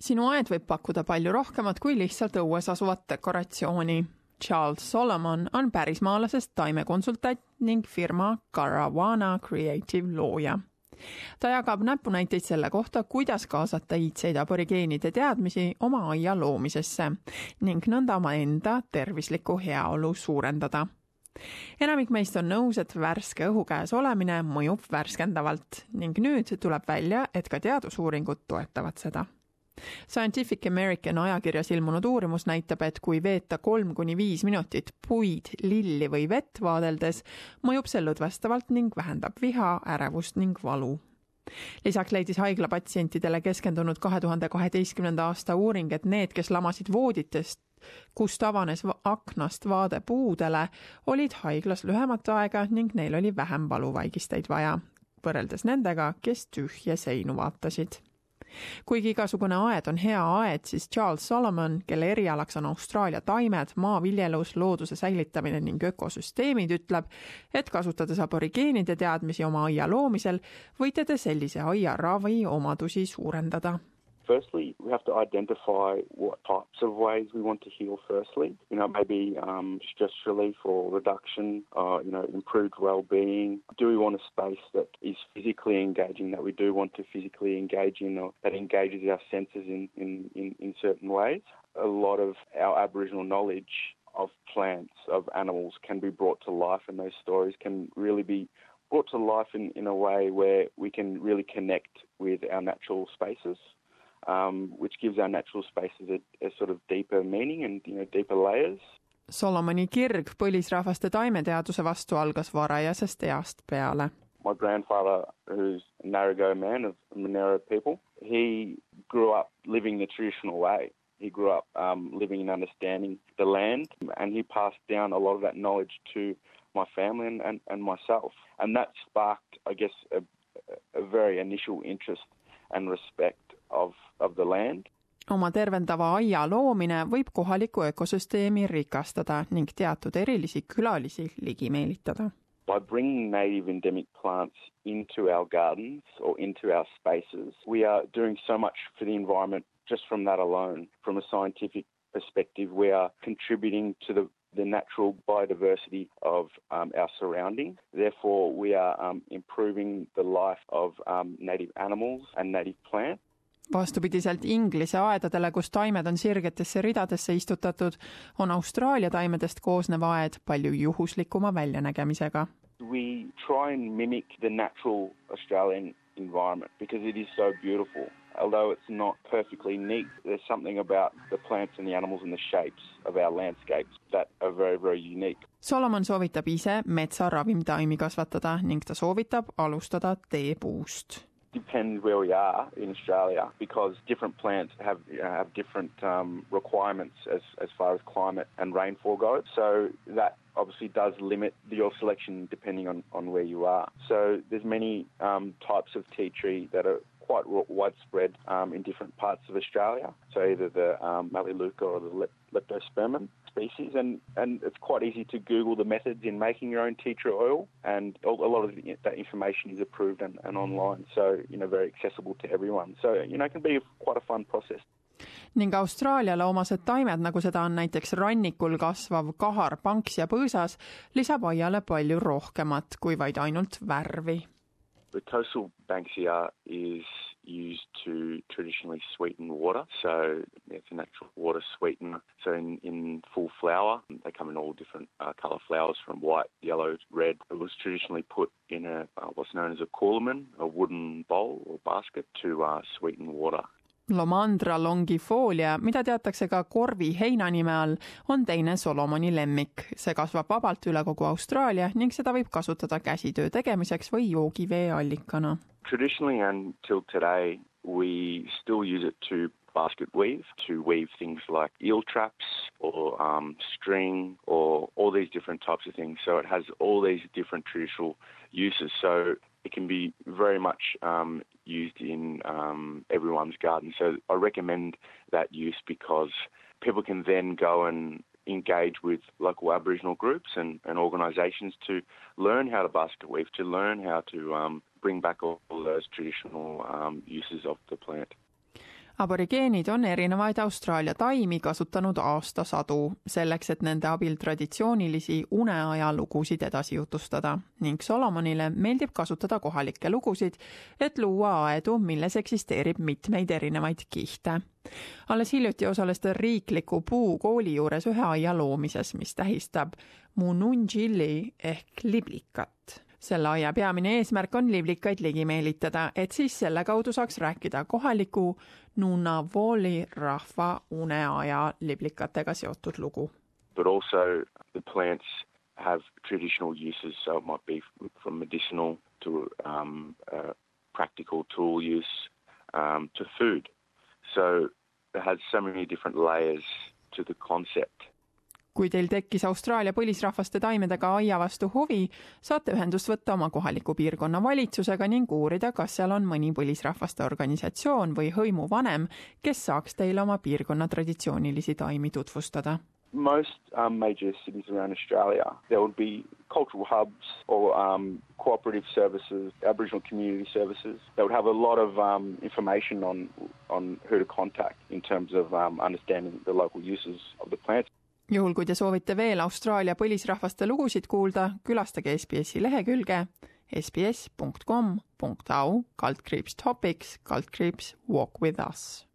sinu aed võib pakkuda palju rohkemat kui lihtsalt õues asuvat dekoratsiooni. Charles Solomon on pärismaalasest taimekonsultant ning firma Caravana Creative looja. ta jagab näpunäiteid selle kohta, kuidas kaasata iidseid aborigeenide teadmisi oma aia loomisesse ning nõnda omaenda tervislikku heaolu suurendada enamik meist on nõus, et värske õhu käes olemine mõjub värskendavalt ning nüüd tuleb välja, et ka teadusuuringud toetavad seda Scientific American ajakirjas ilmunud uurimus näitab, et kui veeta kolm kuni viis minutit puid, lilli või vett vaadeldes, mõjub see lõdvestavalt ning vähendab viha, ärevust ning valu. Lisaks leidis haigla patsientidele keskendunud kahe tuhande kaheteistkümnenda aasta uuring, et need, kes lamasid vooditest, kust avanes aknast vaade puudele, olid haiglas lühemat aega ning neil oli vähem valuvaigisteid vaja, võrreldes nendega, kes tühje seinu vaatasid kuigi igasugune aed on hea aed, siis Charles Solomon, kelle erialaks on Austraalia taimed, maaviljelus, looduse säilitamine ning ökosüsteemid, ütleb, et kasutades aborigeenide teadmisi oma aia loomisel, võite te sellise aia ravi omadusi suurendada Firstly, we have to identify what types of ways we want to heal firstly. You know, maybe um, stress relief or reduction, uh, you know, improved well-being. Do we want a space that is physically engaging, that we do want to physically engage in, or that engages our senses in, in, in, in certain ways? A lot of our Aboriginal knowledge of plants, of animals can be brought to life and those stories can really be brought to life in, in a way where we can really connect with our natural spaces um, which gives our natural spaces a, a sort of deeper meaning and you know deeper layers. Solomoni kirg põlisrahvaste taimeteaduse vastu algas varajasest east peale. My grandfather, who's a Narago man of the Monero people, he grew up living the traditional way. He grew up um, living and understanding the land, and he passed down a lot of that knowledge to my family and, and, and myself. And that sparked, I guess, a, a very initial interest and respect of the land. oma tervendava aia loomine võib kohalikku ökosüsteemi rikastada ning teatud erilisi külalisi ligi meelitada. By bringing native endemic plants into our gardens or into our spaces, we are doing so much for the environment just from that alone. From a scientific perspective, we are contributing to the the natural biodiversity of um, our surrounding. Therefore, we are um, improving the life of um, native animals and native plants. Vastupidiselt Inglise aedadele, kus taimed on sirgetesse ridadesse istutatud, on Austraalia taimedest koosnev aed palju juhuslikuma väljanägemisega. We try and mimic the natural Australian environment because it is so beautiful. Although it's not perfectly neat, there's something about the plants and the animals and the shapes of our landscapes that are very, very unique. Solomon soovitab ise metsaravimtaimi kasvatada ning ta soovitab alustada teepuust depends where we are in Australia because different plants have you know, have different um, requirements as as far as climate and rainfall goes. So that obviously does limit your selection depending on, on where you are. So there's many um, types of tea tree that are quite widespread um, in different parts of Australia. So either the um, Melaleuca or the Leptospermum species, and, and it's quite easy to Google the methods in making your own tea tree oil, and a lot of that information is approved and, and online, so you know very accessible to everyone. So you know it can be quite a fun process. ning Austraaliale omased taimed, nagu seda on näiteks rannikul kasvav kahar, panks ja põõsas, lisab aiale palju rohkemat kui vaid ainult värvi. The coastal banksia is used to traditionally sweeten water. So it's a natural water sweetener. So in, in full flower, they come in all different uh, colour flowers from white, yellow, red. It was traditionally put in a uh, what's known as a coolaman, a wooden bowl or basket to uh, sweeten water. Lomandra longifolia, mida teatakse ka korvi heina nime all, on teine Solomoni lemmik. see kasvab vabalt üle kogu Austraalia ning seda võib kasutada käsitöö tegemiseks või joogivee allikana. Traditionally and till today we still use it to basket weave, to weave things like eel traps or um, string or all these different types of things. So it has all these different traditional uses. So it can be very much um, used in um, everyone's garden. So I recommend that use because people can then go and engage with local Aboriginal groups and, and organisations to learn how to basket weave, to learn how to um, bring back all, all those traditional um, uses of the plant. Aborigeenid on erinevaid Austraalia taimi kasutanud aastasadu selleks, et nende abil traditsioonilisi uneaja lugusid edasi jutustada ning Solomonile meeldib kasutada kohalikke lugusid, et luua aedu, milles eksisteerib mitmeid erinevaid kihte. alles hiljuti osales ta riikliku puukooli juures ühe aia loomises, mis tähistab mununjilli ehk liblikat selle aia peamine eesmärk on liblikaid ligi meelitada, et siis selle kaudu saaks rääkida kohaliku Nunavoli rahva uneaja liblikatega seotud lugu. But also the plants have traditional uses, so it might be from medicinal to um, uh, practical tool use um, to food. So it has so many different layers to the concept kui teil tekkis Austraalia põlisrahvaste taimedega aia vastu huvi, saate ühendust võtta oma kohaliku piirkonna valitsusega ning uurida, kas seal on mõni põlisrahvaste organisatsioon või hõimuvanem, kes saaks teile oma piirkonna traditsioonilisi taimi tutvustada most um, major cities around Australia, there would be cultural hubs or um, cooperative services, Aboriginal community services. They would have a lot of um, information on on who to contact in terms of um, understanding the local uses of the plants juhul, kui te soovite veel Austraalia põlisrahvaste lugusid kuulda, külastage SBS-i lehekülge sbs.com.au kaldkriips topics kaldkriips walk with us